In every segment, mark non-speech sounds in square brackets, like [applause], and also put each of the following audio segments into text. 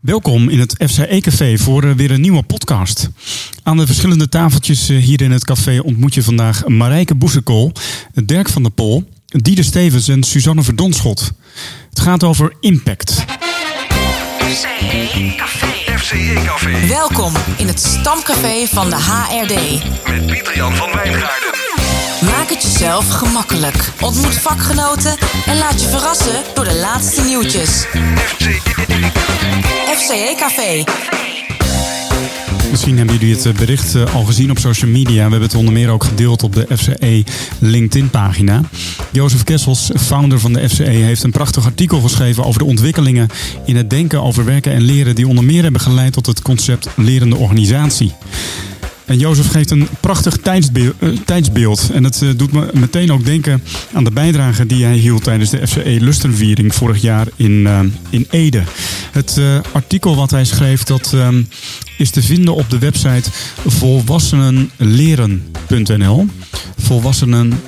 Welkom in het FCE-café voor eh, weer een nieuwe podcast. Aan de verschillende tafeltjes eh, hier in het café ontmoet je vandaag Marijke Boesekool, Dirk van der Pol, Diede Stevens en Suzanne Verdonschot. Het gaat over impact. FCE Café. FCE Café. Welkom in het stamcafé van de HRD. Met Pieter-Jan van Wijngaarden. Maak het jezelf gemakkelijk. Ontmoet vakgenoten en laat je verrassen door de laatste nieuwtjes. FCE Café. Misschien hebben jullie het eh, bericht eh, al gezien op social media. We hebben het onder meer ook gedeeld op de FCE LinkedIn-pagina. Jozef Kessels, founder van de FCE, heeft een prachtig artikel geschreven over de ontwikkelingen in het denken over werken en leren, die onder meer hebben geleid tot het concept lerende organisatie. En Jozef geeft een prachtig tijdsbeeld. tijdsbeeld. En het eh, doet me meteen ook denken aan de bijdrage die hij hield tijdens de FCE Lustenviering vorig jaar in, eh, in Ede. Het eh, artikel wat hij schreef, dat is te vinden op de website volwassenenleren.nl. Volwassenen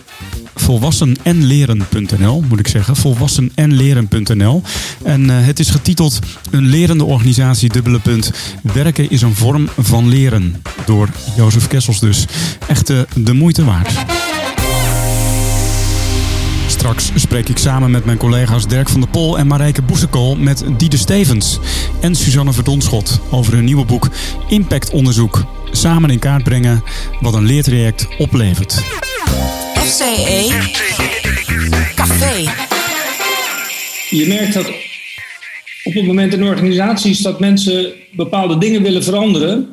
volwassenenleren.nl moet ik zeggen. Volwassenenleren.nl. En uh, het is getiteld Een lerende organisatie, dubbele punt. Werken is een vorm van leren. Door Jozef Kessels dus. Echt uh, de moeite waard. Straks spreek ik samen met mijn collega's Dirk van der Pol en Marijke Boesekool met Diede Stevens en Suzanne Verdonschot over hun nieuwe boek Impact Onderzoek. Samen in kaart brengen wat een leertraject oplevert. FCE Café. Je merkt dat op het moment in organisaties dat mensen bepaalde dingen willen veranderen,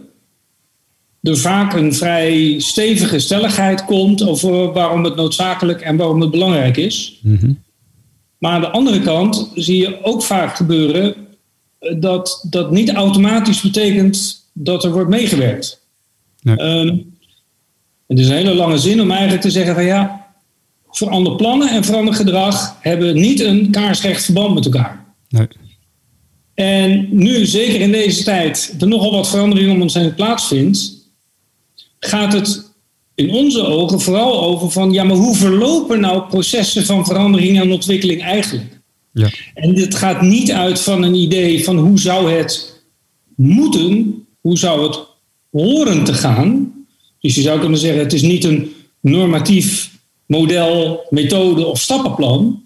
er vaak een vrij stevige stelligheid komt over waarom het noodzakelijk en waarom het belangrijk is. Maar aan de andere kant zie je ook vaak gebeuren dat dat niet automatisch betekent dat er wordt meegewerkt. Nee. Ehm, het is een hele lange zin om eigenlijk te zeggen van ja, verander plannen en verander gedrag hebben niet een kaarsrecht verband met elkaar. Nee. En nu, zeker in deze tijd, er nogal wat verandering om ons heen plaatsvindt, gaat het in onze ogen vooral over van ja, maar hoe verlopen nou processen van verandering en ontwikkeling eigenlijk? Ja. En dit gaat niet uit van een idee van hoe zou het moeten, hoe zou het horen te gaan. Dus je zou kunnen zeggen, het is niet een normatief model, methode of stappenplan.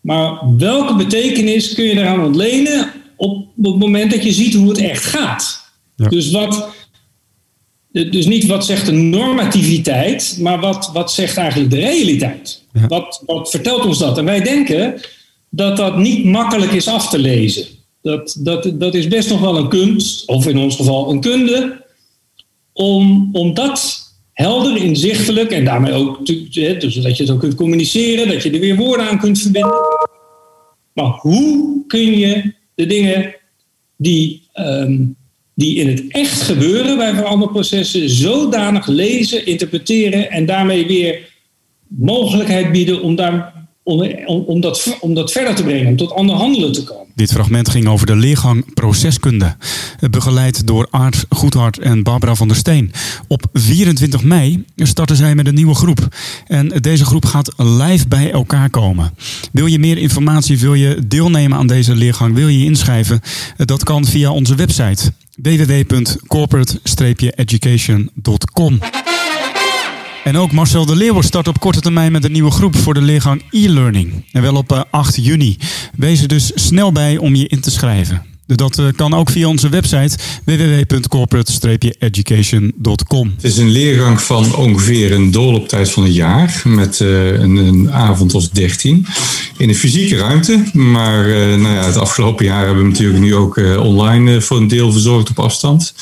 Maar welke betekenis kun je eraan ontlenen op het moment dat je ziet hoe het echt gaat? Ja. Dus, wat, dus niet wat zegt de normativiteit, maar wat, wat zegt eigenlijk de realiteit? Ja. Wat, wat vertelt ons dat? En wij denken dat dat niet makkelijk is af te lezen. Dat, dat, dat is best nog wel een kunst, of in ons geval een kunde, om, om dat helder, inzichtelijk en daarmee ook, dus dat je het ook kunt communiceren, dat je er weer woorden aan kunt verbinden. Maar hoe kun je de dingen die, ehm, die in het echt gebeuren bij veranderprocessen zodanig lezen, interpreteren en daarmee weer mogelijkheid bieden om, daar, om, dat, om dat verder te brengen, om tot ander handelen te komen? Dit fragment ging over de leergang proceskunde, begeleid door Aart Goedhart en Barbara van der Steen. Op 24 mei starten zij met een nieuwe groep. En deze groep gaat live bij elkaar komen. Wil je meer informatie, wil je deelnemen aan deze leergang, wil je je inschrijven? Dat kan via onze website www.corporate-education.com. En ook Marcel de Leeuwen start op korte termijn met een nieuwe groep voor de leergang e-learning. En wel op eh, 8 juni. Wees er dus snel bij om je in te schrijven. Dat eh, kan ook via onze website www.corporate-education.com. Het is een leergang van ongeveer een doorlooptijd van een jaar. Met eh, een, een avond of dertien. In een fysieke ruimte. Maar eh, nou ja, het afgelopen jaar hebben we natuurlijk nu ook eh, online eh, voor een deel verzorgd op afstand.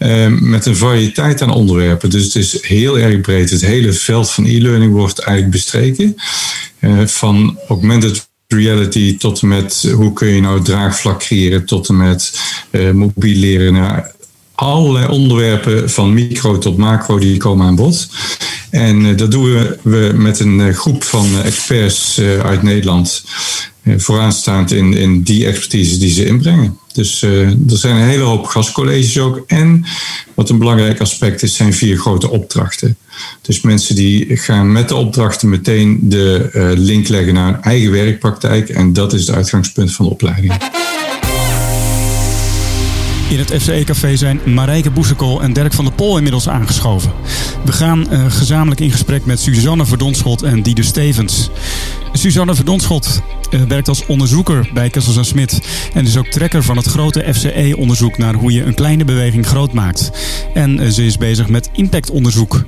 Eh, met een variëteit aan onderwerpen. Dus het is heel erg breed. Het hele veld van e-learning wordt eigenlijk bestreken. Eh, van augmented reality tot en met hoe kun je nou draagvlak creëren, tot en met eh, mobiel leren. Nou, allerlei onderwerpen van micro tot macro die komen aan bod. En eh, dat doen we, met een groep van experts uit Nederland. Eh, vooraanstaand in, in die expertise die ze inbrengen. Dus eh, er zijn een hele hoop gastcolleges ook. En wat een belangrijk aspect is, zijn vier grote opdrachten. Dus mensen die gaan met de opdrachten meteen de eh, link leggen naar hun eigen werkpraktijk. En dat is het uitgangspunt van de opleiding. In het FCE-café zijn Marijke Boesekool en Dirk van der Pol inmiddels aangeschoven. We gaan uh, gezamenlijk in gesprek met Suzanne Verdonschot en Diede Stevens. Suzanne Verdonschot uh, werkt als onderzoeker bij Kessels Smit en is ook trekker van het grote FCE-onderzoek naar hoe je een kleine beweging groot maakt. En uh, ze is bezig met impactonderzoek.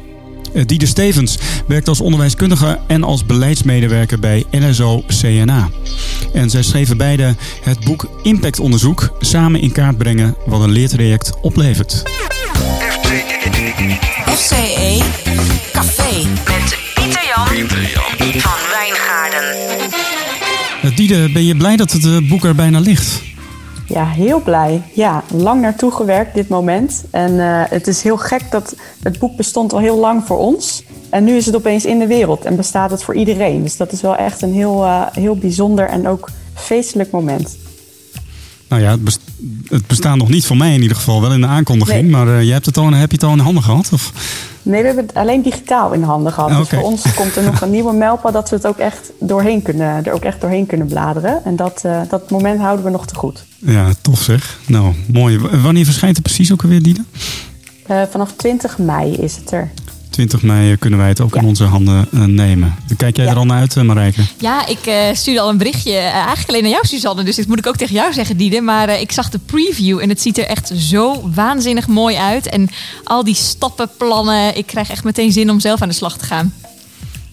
Uh, Diede Stevens werkt als onderwijskundige en als beleidsmedewerker bij NSO CNA. En zij schreven beide het boek Impactonderzoek samen in kaart brengen wat een leertraject oplevert. FCE Café met Pieter Jan, van. Ben je blij dat het uh, boek er bijna ligt? Ja, heel blij. Ja, lang naartoe gewerkt dit moment. En uh, het is heel gek dat het boek bestond al heel lang voor ons. En nu is het opeens in de wereld en bestaat het voor iedereen. Dus dat is wel echt een heel, uh, heel bijzonder en ook feestelijk moment. Nou ja, het, best het bestaat nog niet voor mij in ieder geval, wel in de aankondiging. Nee. Maar uh, je hebt het al, heb je het al in handen gehad? Of? Nee, we hebben het alleen digitaal in handen gehad. Ah, Dus voor ons komt er nog een [laughs] nieuwe mijlpaal dat we het ook echt doorheen kunnen, er ook echt doorheen kunnen bladeren. En dat, uh, dat moment houden we nog te goed. Ja, tof zeg. Nou, mooi. W- Wanneer verschijnt het precies ook alweer, Diede? Uh, vanaf 20 mei is het er. 20 mei kunnen wij het ook Ja. in onze handen uh, nemen. Kijk jij Ja. er al naar uit, uh, Marijke? Ja, ik eh, stuurde al een berichtje. eh, eigenlijk alleen naar jou, Suzanne. Dus dit moet ik ook tegen jou zeggen, Diede. Maar eh, ik zag de preview en het ziet er echt zo waanzinnig mooi uit. En al die stappenplannen. Ik krijg echt meteen zin om zelf aan de slag te gaan.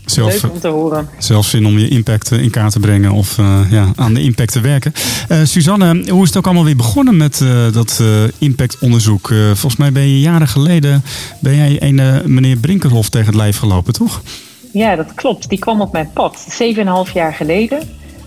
Zelf, Leuk om te horen. zelfs zin om je impact eh, in kaart te brengen of uh, ja, aan de impact te werken. Uh, Suzanne, hoe is het ook allemaal weer begonnen met uh, dat impactonderzoek? volgens mij ben je jaren geleden ben jij een meneer Brinkerhof tegen het lijf gelopen, toch? Ja, dat klopt. Die kwam op mijn pad, 7,5 jaar geleden.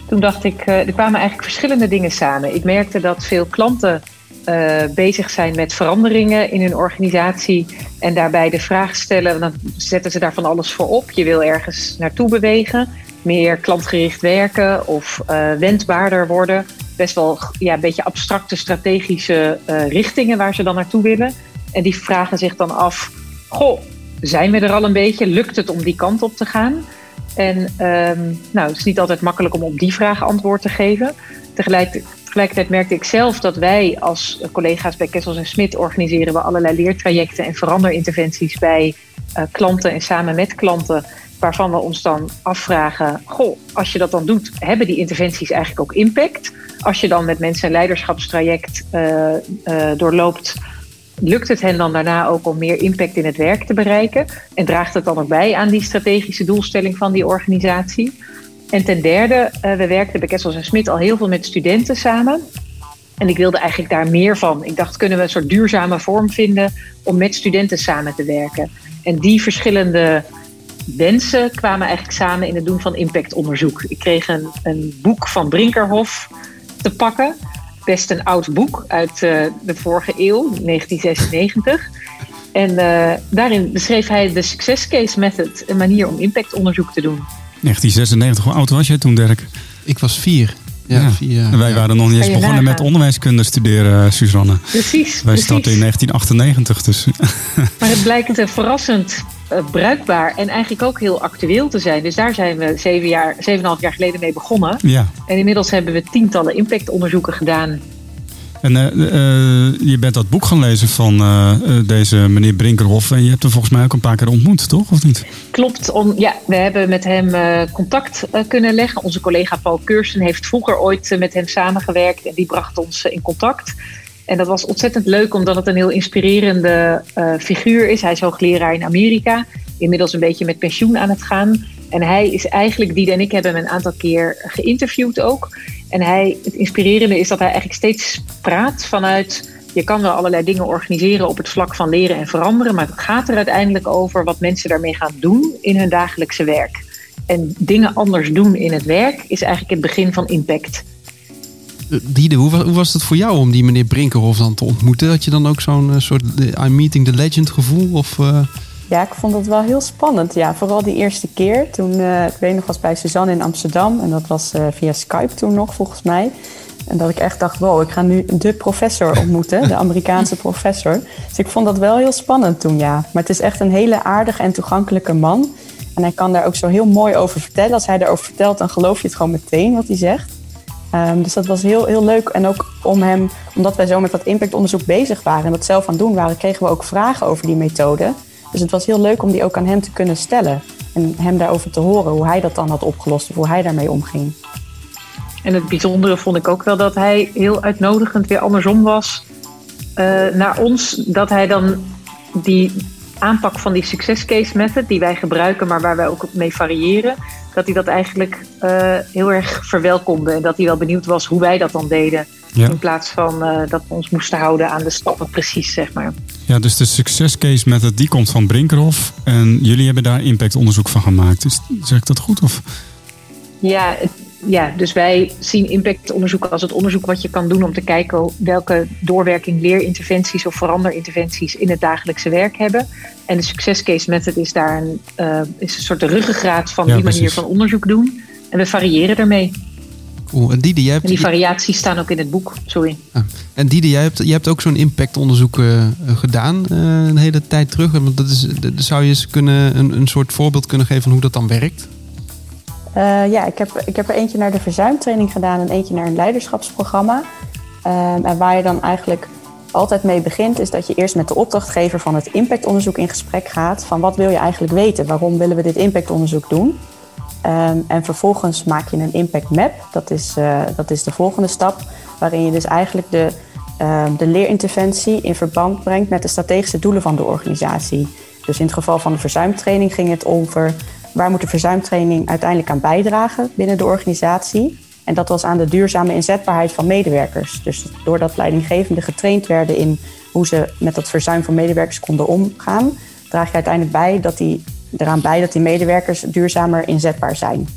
Toen dacht ik, er kwamen eigenlijk verschillende dingen samen. Ik merkte dat veel klanten uh, bezig zijn met veranderingen in hun organisatie. En daarbij de vraag stellen, dan zetten ze daar van alles voor op. Je wil ergens naartoe bewegen, meer klantgericht werken of uh, wendbaarder worden. Best wel ja, een beetje abstracte strategische uh, richtingen waar ze dan naartoe willen. En die vragen zich dan af, goh, zijn we er al een beetje? Lukt het om die kant op te gaan? En um, nou, het is niet altijd makkelijk om op die vraag antwoord te geven. Tegelijk, tegelijkertijd merkte ik zelf dat wij als collega's bij Kessels en Smit organiseren we allerlei leertrajecten en veranderinterventies bij uh, klanten en samen met klanten. Waarvan we ons dan afvragen: Goh, als je dat dan doet, hebben die interventies eigenlijk ook impact? Als je dan met mensen een leiderschapstraject uh, uh, doorloopt, lukt het hen dan daarna ook om meer impact in het werk te bereiken? En draagt het dan ook bij aan die strategische doelstelling van die organisatie? En ten derde, uh, we werkten bij Kessels en Smit al heel veel met studenten samen. En ik wilde eigenlijk daar meer van. Ik dacht, kunnen we een soort duurzame vorm vinden om met studenten samen te werken? En die verschillende wensen kwamen eigenlijk samen in het doen van impactonderzoek. Ik kreeg een, een boek van Brinkerhof te pakken best een oud boek uit uh, de vorige eeuw, 1996. En uh, daarin beschreef hij de Success Case Method, een manier om impactonderzoek te doen. 1996, hoe oud was je toen, Dirk? Ik was vier. Ja, ja. Vier, en wij ja. waren nog niet eens begonnen met onderwijskunde studeren, Suzanne. Precies. Wij startten in 1998, dus. [laughs] maar het blijkt uh, verrassend uh, bruikbaar en eigenlijk ook heel actueel te zijn. Dus daar zijn we zeven jaar, zeven en half jaar geleden mee begonnen. Ja. En inmiddels hebben we tientallen impactonderzoeken gedaan. En uh, uh, je bent dat boek gaan lezen van uh, deze meneer Brinkerhoff. En je hebt hem volgens mij ook een paar keer ontmoet, toch? Of niet? Klopt. Ja, we hebben met hem contact kunnen leggen. Onze collega Paul Keursen heeft vroeger ooit met hem samengewerkt. En die bracht ons in contact. En dat was ontzettend leuk, omdat het een heel inspirerende figuur is. Hij is hoogleraar in Amerika. Inmiddels een beetje met pensioen aan het gaan. En hij is eigenlijk, die en ik hebben hem een aantal keer geïnterviewd ook. En hij, het inspirerende is dat hij eigenlijk steeds praat vanuit... je kan wel allerlei dingen organiseren op het vlak van leren en veranderen... maar het gaat er uiteindelijk over wat mensen daarmee gaan doen in hun dagelijkse werk. En dingen anders doen in het werk is eigenlijk het begin van impact. Diede, hoe was, hoe was het voor jou om die meneer Brinkerhoff dan te ontmoeten? Had je dan ook zo'n uh, soort I'm meeting the legend gevoel? Of, uh... Ja, ik vond dat wel heel spannend. Ja, vooral die eerste keer. Toen, uh, ik weet nog, was bij Suzanne in Amsterdam. En dat was uh, via Skype toen nog, volgens mij. En dat ik echt dacht, wow, ik ga nu de professor [laughs] ontmoeten. de Amerikaanse professor. Dus ik vond dat wel heel spannend toen, ja. Maar het is echt een hele aardige en toegankelijke man. En hij kan daar ook zo heel mooi over vertellen. Als hij daarover vertelt, dan geloof je het gewoon meteen wat hij zegt. Ehm, dus dat was heel, heel leuk. En ook om hem, omdat wij zo met dat impactonderzoek bezig waren en dat zelf aan het doen waren, kregen we ook vragen over die methode. Dus het was heel leuk om die ook aan hem te kunnen stellen. En hem daarover te horen, hoe hij dat dan had opgelost of hoe hij daarmee omging. En het bijzondere vond ik ook wel dat hij heel uitnodigend weer andersom was eh, naar ons. Dat hij dan die aanpak van die succescase method die wij gebruiken, maar waar wij ook mee variëren, dat hij dat eigenlijk eh, heel erg verwelkomde. En dat hij wel benieuwd was hoe wij dat dan deden. Ja. In plaats van eh, dat we ons moesten houden aan de stappen precies, zeg maar. Ja, dus de success case method die komt van Brinkerhoff. En jullie hebben daar impactonderzoek van gemaakt. Is, zeg ik dat goed? Of? Ja, het- ja, dus wij zien impactonderzoek als het onderzoek wat je kan doen om te kijken welke doorwerking leerinterventies of veranderinterventies in het dagelijkse werk hebben. En de succescase method is daar een, eh, is een soort de ruggengraat van Ja, die manier van onderzoek doen. En we variëren ermee. Cool. En Diede, jij hebt, En die variaties staan ook in het boek. Sorry. en Diede, jij hebt, jij hebt ook zo'n impactonderzoek eh, eh, gedaan eh, een hele tijd terug. Want dat is, dat- zou je eens kunnen, een, een soort voorbeeld kunnen geven van hoe dat dan werkt? Eh, ja, ik heb, ik heb er eentje naar de verzuimtraining gedaan en eentje naar een leiderschapsprogramma. Ehm, en waar je dan eigenlijk altijd mee begint, is dat je eerst met de opdrachtgever van het impactonderzoek in gesprek gaat. Van wat wil je eigenlijk weten? Waarom willen we dit impactonderzoek doen? Ehm, en vervolgens maak je een impact map. Dat is, eh, dat is de volgende stap, waarin je dus eigenlijk de, ehm, de leerinterventie in verband brengt met de strategische doelen van de organisatie. Dus in het geval van de verzuimtraining ging het over waar moet de verzuimtraining uiteindelijk aan bijdragen binnen de organisatie. En dat was aan de duurzame inzetbaarheid van medewerkers. Dus doordat leidinggevenden getraind werden in hoe ze met dat verzuim van medewerkers konden omgaan, draag je uiteindelijk bij dat die, eraan bij dat die medewerkers duurzamer inzetbaar zijn.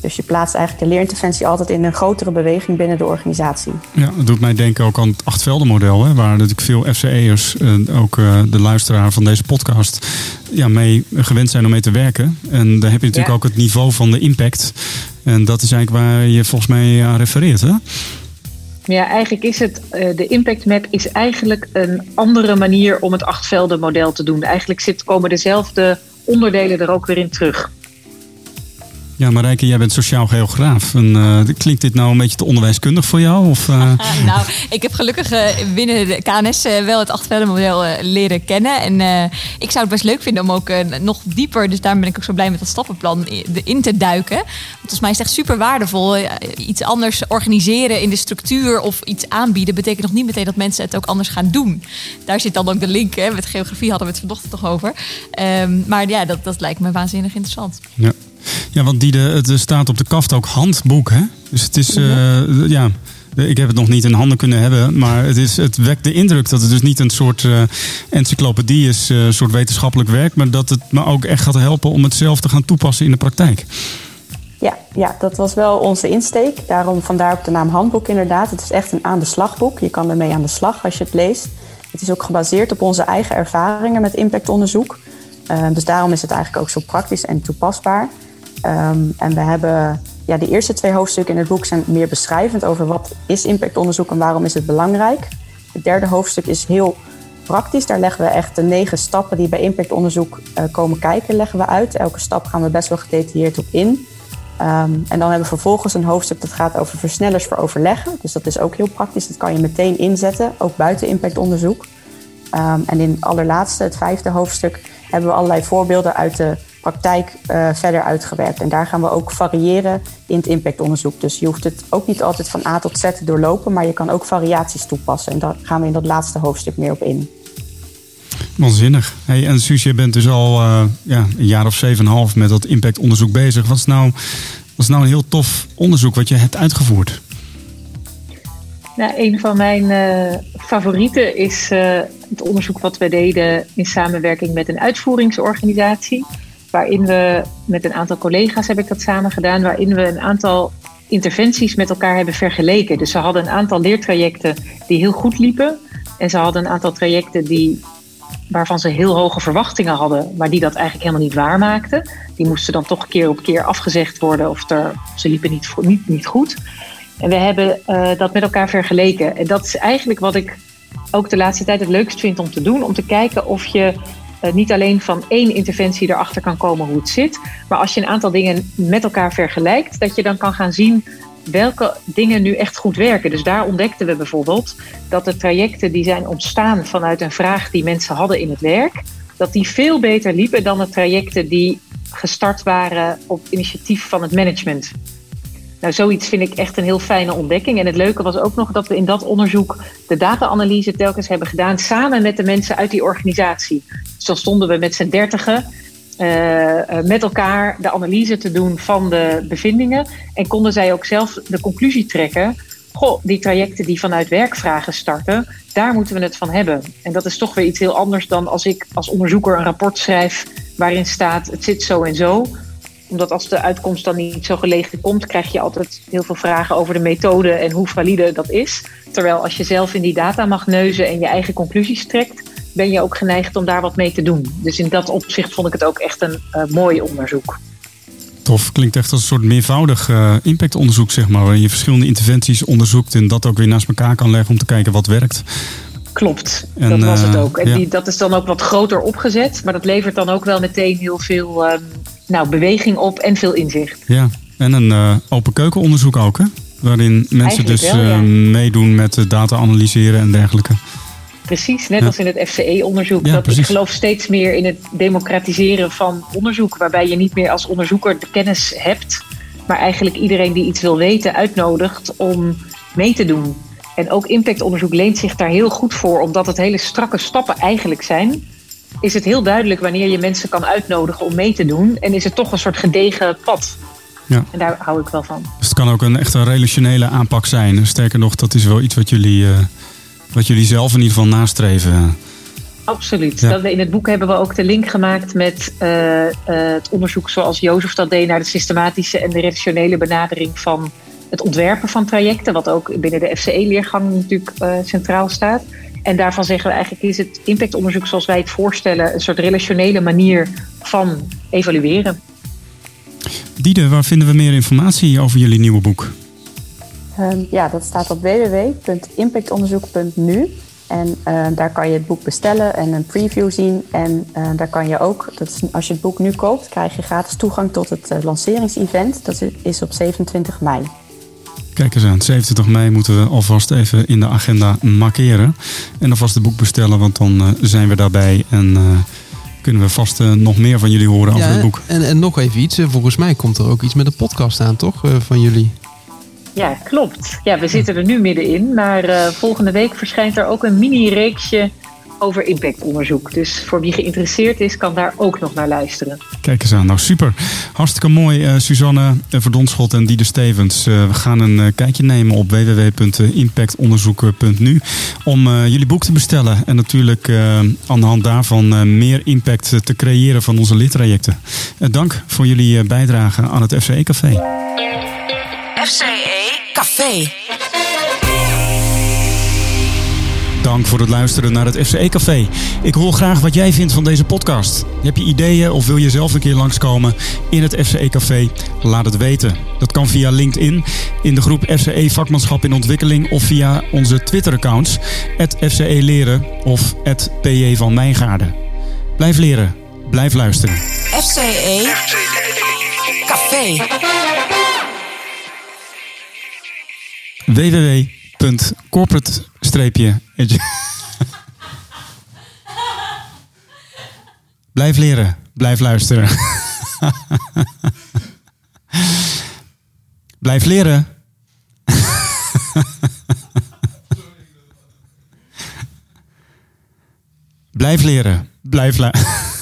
Dus je plaatst eigenlijk de leerinterventie altijd in een grotere beweging binnen de organisatie. Ja, dat doet mij denken ook aan het achtveldenmodel. Hè, waar natuurlijk veel FCE'ers, en ook eh, de luisteraar van deze podcast, ja, mee gewend zijn om mee te werken. En daar heb je natuurlijk Ja. ook het niveau van de impact. En dat is eigenlijk waar je volgens mij aan refereert. Hè? Ja, eigenlijk is het, eh, de impact map is eigenlijk een andere manier om het achtvelden model te doen. Eigenlijk komen dezelfde onderdelen er ook weer in terug. Ja, Marijke, jij bent sociaal geograaf. En, eh, klinkt dit nou een beetje te onderwijskundig voor jou? Of, eh, [laughs] nou, ik heb gelukkig eh, binnen de KNS wel het achtveldenmodel leren kennen. En ik zou het best leuk vinden om ook nog dieper, dus daarom ben ik ook zo blij met dat stappenplan, in te duiken. Want volgens mij is het echt super waardevol. Iets anders organiseren in de structuur of iets aanbieden betekent nog niet meteen dat mensen het ook anders gaan doen. Daar zit dan ook de link, hè? met geografie hadden we het vanochtend toch over. Ehm, maar ja, dat, dat lijkt me waanzinnig interessant. ja. Ja, want die de, het staat op de kaft ook handboek. Hè? Dus het is, eh, ja, ik heb het nog niet in handen kunnen hebben. Maar het, is, het wekt de indruk dat het dus niet een soort eh, encyclopedie is, eh, een soort wetenschappelijk werk. Maar dat het me ook echt gaat helpen om het zelf te gaan toepassen in de praktijk. Ja, ja, dat was wel onze insteek. Daarom vandaar ook de naam handboek inderdaad. Het is echt een aan de slagboek. Je kan ermee aan de slag als je het leest. Het is ook gebaseerd op onze eigen ervaringen met impactonderzoek. Eh, dus daarom is het eigenlijk ook zo praktisch en toepasbaar. Ehm, en we hebben ja, de eerste twee hoofdstukken in het boek zijn meer beschrijvend over wat is impactonderzoek en waarom is het belangrijk. Het derde hoofdstuk is heel praktisch. Daar leggen we echt de negen stappen die bij impactonderzoek eh, komen kijken, leggen we uit. Elke stap gaan we best wel gedetailleerd op in. Ehm, en dan hebben we vervolgens een hoofdstuk dat gaat over versnellers voor overleggen. Dus dat is ook heel praktisch. Dat kan je meteen inzetten, ook buiten impactonderzoek. Ehm, en in het allerlaatste, het vijfde hoofdstuk, hebben we allerlei voorbeelden uit de praktijk eh, verder uitgewerkt. En daar gaan we ook variëren in het impactonderzoek. Dus je hoeft het ook niet altijd van A tot Z te doorlopen, maar je kan ook variaties toepassen. En daar gaan we in dat laatste hoofdstuk meer op in. Waanzinnig. Hey, en Suus, je bent dus al eh, ja, een jaar of zeven en een half met dat impactonderzoek bezig. Wat is, nou, wat is nou een heel tof onderzoek wat je hebt uitgevoerd? Nou, een van mijn eh, favorieten is eh, het onderzoek wat we deden in samenwerking met een uitvoeringsorganisatie. Waarin we met een aantal collega's heb ik dat samen gedaan, waarin we een aantal interventies met elkaar hebben vergeleken. Dus ze hadden een aantal leertrajecten die heel goed liepen. En ze hadden een aantal trajecten die, waarvan ze heel hoge verwachtingen hadden, maar die dat eigenlijk helemaal niet waarmaakten. Die moesten dan toch keer op keer afgezegd worden of er, ze liepen niet, niet, goed. En we hebben eh, dat met elkaar vergeleken. En dat is eigenlijk wat ik ook de laatste tijd het leukst vind om te doen. Om te kijken of je niet alleen van één interventie erachter kan komen hoe het zit. Maar als je een aantal dingen met elkaar vergelijkt, dat je dan kan gaan zien welke dingen nu echt goed werken. Dus daar ontdekten we bijvoorbeeld dat de trajecten die zijn ontstaan vanuit een vraag die mensen hadden in het werk, dat die veel beter liepen dan de trajecten die gestart waren op initiatief van het management. Nou, zoiets vind ik echt een heel fijne ontdekking. En het leuke was ook nog dat we in dat onderzoek de data-analyse telkens hebben gedaan samen met de mensen uit die organisatie. Dus dan stonden we met z'n dertigen uh, met elkaar de analyse te doen van de bevindingen. En konden zij ook zelf de conclusie trekken. Goh, die trajecten die vanuit werkvragen starten, daar moeten we het van hebben. En dat is toch weer iets heel anders dan als ik als onderzoeker een rapport schrijf waarin staat het zit zo en zo omdat als de uitkomst dan niet zo gelegen komt, krijg je altijd heel veel vragen over de methode en hoe valide dat is. Terwijl als je zelf in die data mag neuzen en je eigen conclusies trekt, ben je ook geneigd om daar wat mee te doen. Dus in dat opzicht vond ik het ook echt een uh, mooi onderzoek. Tof, klinkt echt als een soort meervoudig uh, impactonderzoek, zeg maar. Waarin je verschillende interventies onderzoekt en dat ook weer naast elkaar kan leggen om te kijken wat werkt. Klopt, en, dat was het eh, ook. En die, dat is dan ook wat groter opgezet, maar dat levert dan ook wel meteen heel veel um, nou, beweging op en veel inzicht. Ja, en een uh, open keukenonderzoek ook, hè? Waarin mensen dus wel, ja. meedoen met data analyseren en dergelijke. Precies, net ja. als in het FCE-onderzoek. Ja, dat ik geloof steeds meer in het democratiseren van onderzoek, waarbij je niet meer als onderzoeker de kennis hebt, maar eigenlijk iedereen die iets wil weten uitnodigt om mee te doen. En ook impactonderzoek leent zich daar heel goed voor, omdat het hele strakke stappen eigenlijk zijn. Is het heel duidelijk wanneer je mensen kan uitnodigen om mee te doen. En is het toch een soort gedegen pad. Ja. En daar hou ik wel van. Dus het kan ook een echt een relationele aanpak zijn. Sterker nog, dat is wel iets wat jullie, uh, wat jullie zelf in ieder geval nastreven. Absoluut. Ja. Dat we in het boek hebben we ook de link gemaakt met uh, uh, het onderzoek zoals Jozef dat deed naar de systematische en de relationele benadering van het ontwerpen van trajecten, wat ook binnen de FCE-leergang natuurlijk centraal staat. En daarvan zeggen we eigenlijk is het impactonderzoek zoals wij het voorstellen een soort relationele manier van evalueren. Diede, waar vinden we meer informatie over jullie nieuwe boek? Um, ja, dat staat op www.impactonderzoek.nu. En uh, daar kan je het boek bestellen en een preview zien. En uh, daar kan je ook, dat is, als je het boek nu koopt, krijg je gratis toegang tot het uh, lanceringsevent. Dat is op 27 mei. Kijk eens aan, 27 mei moeten we alvast even in de agenda markeren. En alvast het boek bestellen, want dan uh, zijn we daarbij. En uh, kunnen we vast uh, nog meer van jullie horen ja, over het boek. En, en nog even iets, volgens mij komt er ook iets met de podcast aan, toch? van jullie. Ja, klopt. Ja, we zitten er nu middenin. Maar volgende week verschijnt er ook een mini-reeksje over impactonderzoek. Dus voor wie geïnteresseerd is, kan daar ook nog naar luisteren. Kijk eens aan. Nou, super. Hartstikke mooi, uh, Suzanne Verdonschot en Diede Stevens. Uh, we gaan een uh, kijkje nemen op www.impactonderzoek.nu om jullie boek te bestellen. En natuurlijk aan de hand daarvan meer impact te creëren van onze lidtrajecten. dank voor jullie bijdrage aan het FCE Café. FCE Café. Dank voor het luisteren naar het FCE Café. Ik hoor graag wat jij vindt van deze podcast. Heb je ideeën of wil je zelf een keer langskomen in het FCE Café? Laat het weten. Dat kan via LinkedIn, in de groep FCE Vakmanschap in Ontwikkeling of via onze Twitter-accounts, FCE Leren of PJ van Mijngaarden. Blijf leren, blijf luisteren. FCE Café. www.corporate blijf leren, blijf luisteren. blijf leren. blijf leren, blijf luisteren.